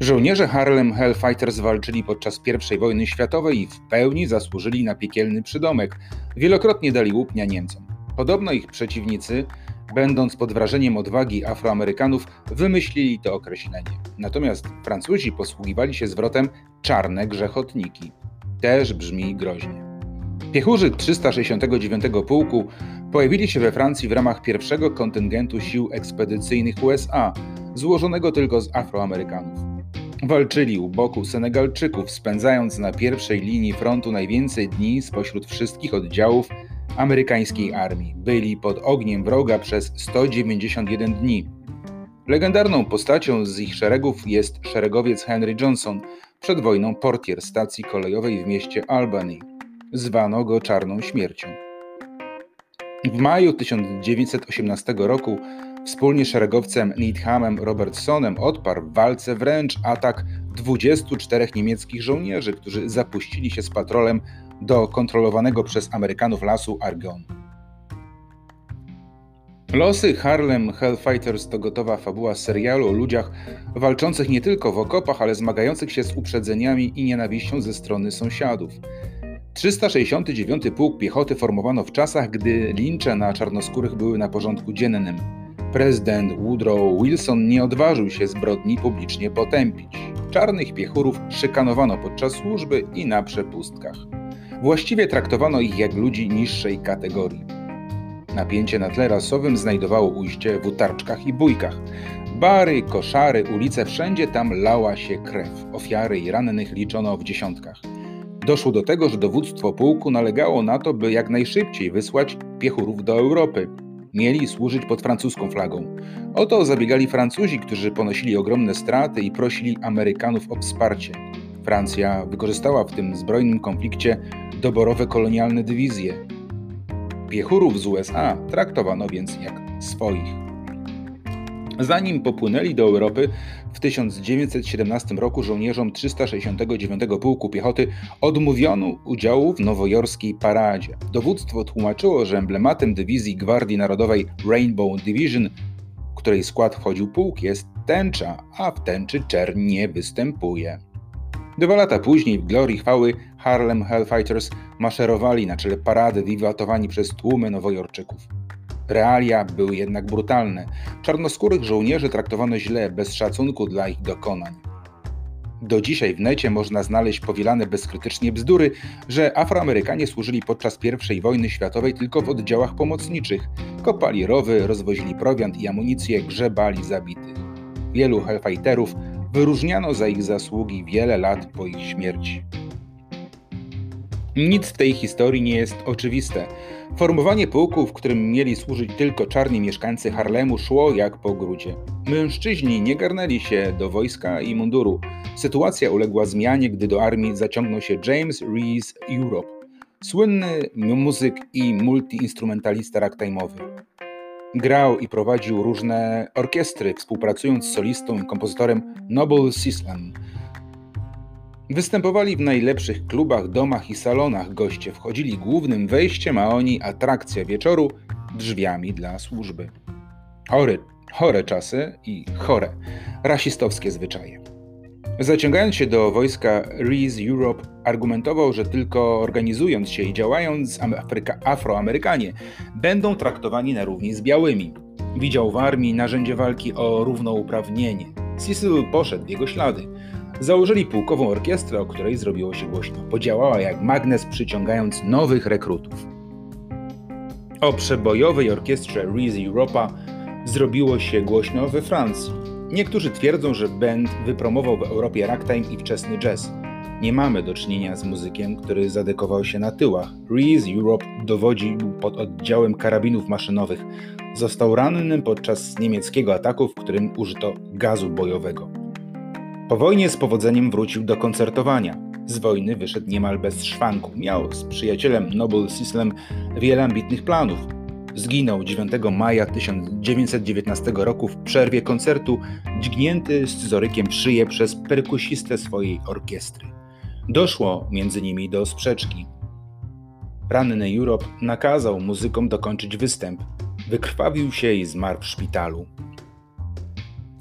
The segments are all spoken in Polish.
Żołnierze Harlem Hellfighters walczyli podczas I wojny światowej i w pełni zasłużyli na piekielny przydomek. Wielokrotnie dali łupnia Niemcom. Podobno ich przeciwnicy, będąc pod wrażeniem odwagi Afroamerykanów, wymyślili to określenie. Natomiast Francuzi posługiwali się zwrotem czarne grzechotniki. Też brzmi groźnie. Piechurzy 369 Pułku pojawili się we Francji w ramach pierwszego kontyngentu sił ekspedycyjnych USA, złożonego tylko z Afroamerykanów. Walczyli u boku Senegalczyków, spędzając na pierwszej linii frontu najwięcej dni spośród wszystkich oddziałów amerykańskiej armii. Byli pod ogniem wroga przez 191 dni. Legendarną postacią z ich szeregów jest szeregowiec Henry Johnson, przed wojną portier stacji kolejowej w mieście Albany. Zwano go Czarną Śmiercią. W maju 1918 roku Wspólnie szeregowcem Needhamem Robertsonem odparł w walce wręcz atak 24 niemieckich żołnierzy, którzy zapuścili się z patrolem do kontrolowanego przez Amerykanów lasu Argonne. Losy Harlem Hellfighters to gotowa fabuła serialu o ludziach walczących nie tylko w okopach, ale zmagających się z uprzedzeniami i nienawiścią ze strony sąsiadów. 369 Pułk Piechoty formowano w czasach, gdy lincze na czarnoskórych były na porządku dziennym. Prezydent Woodrow Wilson nie odważył się zbrodni publicznie potępić. Czarnych piechurów szykanowano podczas służby i na przepustkach. Właściwie traktowano ich jak ludzi niższej kategorii. Napięcie na tle rasowym znajdowało ujście w utarczkach i bójkach. Bary, koszary, ulice, wszędzie tam lała się krew. Ofiary i rannych liczono w dziesiątkach. Doszło do tego, że dowództwo pułku nalegało na to, by jak najszybciej wysłać piechurów do Europy mieli służyć pod francuską flagą. O to zabiegali Francuzi, którzy ponosili ogromne straty i prosili Amerykanów o wsparcie. Francja wykorzystała w tym zbrojnym konflikcie doborowe kolonialne dywizje. Piechurów z USA traktowano więc jak swoich. Zanim popłynęli do Europy, w 1917 roku żołnierzom 369 Pułku Piechoty odmówiono udziału w nowojorskiej paradzie. Dowództwo tłumaczyło, że emblematem dywizji Gwardii Narodowej Rainbow Division, w której skład wchodził pułk, jest tęcza, a w tęczy czerń nie występuje. Dwa lata później w glorii chwały Harlem Hellfighters maszerowali na czele parady wiwatowani przez tłumy nowojorczyków. Realia były jednak brutalne. Czarnoskórych żołnierzy traktowano źle, bez szacunku dla ich dokonań. Do dzisiaj w necie można znaleźć powielane bezkrytycznie bzdury, że Afroamerykanie służyli podczas I wojny światowej tylko w oddziałach pomocniczych. Kopali rowy, rozwozili prowiant i amunicję, grzebali zabitych. Wielu hellfighterów wyróżniano za ich zasługi wiele lat po ich śmierci. Nic w tej historii nie jest oczywiste. Formowanie pułku, w którym mieli służyć tylko czarni mieszkańcy Harlemu, szło jak po grudzie. Mężczyźni nie garnęli się do wojska i munduru. Sytuacja uległa zmianie, gdy do armii zaciągnął się James Rees Europe, słynny muzyk i multiinstrumentalista ragtime'owy. Grał i prowadził różne orkiestry, współpracując z solistą i kompozytorem Noble Sislan. Występowali w najlepszych klubach, domach i salonach. Goście wchodzili głównym wejściem, a oni atrakcja wieczoru drzwiami dla służby. Chory, chore czasy i chore, rasistowskie zwyczaje. Zaciągając się do wojska Rees Europe, argumentował, że tylko organizując się i działając Afryka, Afroamerykanie będą traktowani na równi z białymi. Widział w armii narzędzie walki o równouprawnienie. Cecil poszedł w jego ślady. Założyli pułkową orkiestrę, o której zrobiło się głośno. Podziałała jak magnes, przyciągając nowych rekrutów. O przebojowej orkiestrze Reese Europa zrobiło się głośno we Francji. Niektórzy twierdzą, że band wypromował w Europie ragtime i wczesny jazz. Nie mamy do czynienia z muzykiem, który zadekował się na tyłach. Reese Europe dowodził pod oddziałem karabinów maszynowych. Został ranny podczas niemieckiego ataku, w którym użyto gazu bojowego. Po wojnie z powodzeniem wrócił do koncertowania. Z wojny wyszedł niemal bez szwanku. Miał z przyjacielem Noble Sislem wiele ambitnych planów. Zginął 9 maja 1919 roku w przerwie koncertu, dźgnięty scyzorykiem w szyję przez perkusistę swojej orkiestry. Doszło między nimi do sprzeczki. Ranny Europe nakazał muzykom dokończyć występ. Wykrwawił się i zmarł w szpitalu.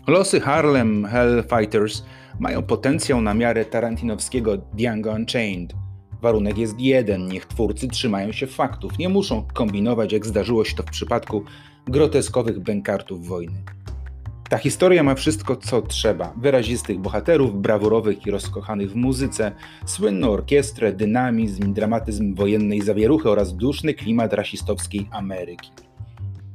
Losy Harlem Hellfighters mają potencjał na miarę tarantinowskiego Django Unchained. Warunek jest jeden, niech twórcy trzymają się faktów, nie muszą kombinować jak zdarzyło się to w przypadku groteskowych bękartów wojny. Ta historia ma wszystko, co trzeba. Wyrazistych bohaterów, brawurowych i rozkochanych w muzyce, słynną orkiestrę, dynamizm, dramatyzm wojennej zawieruchy oraz duszny klimat rasistowskiej Ameryki.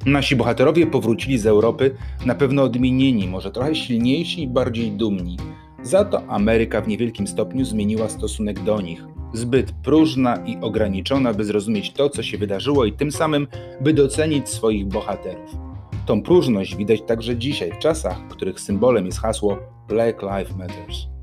Nasi bohaterowie powrócili z Europy na pewno odmienieni, może trochę silniejsi i bardziej dumni. Za to Ameryka w niewielkim stopniu zmieniła stosunek do nich. Zbyt próżna i ograniczona, by zrozumieć to, co się wydarzyło i tym samym, by docenić swoich bohaterów. Tą próżność widać także dzisiaj, w czasach, których symbolem jest hasło Black Lives Matter.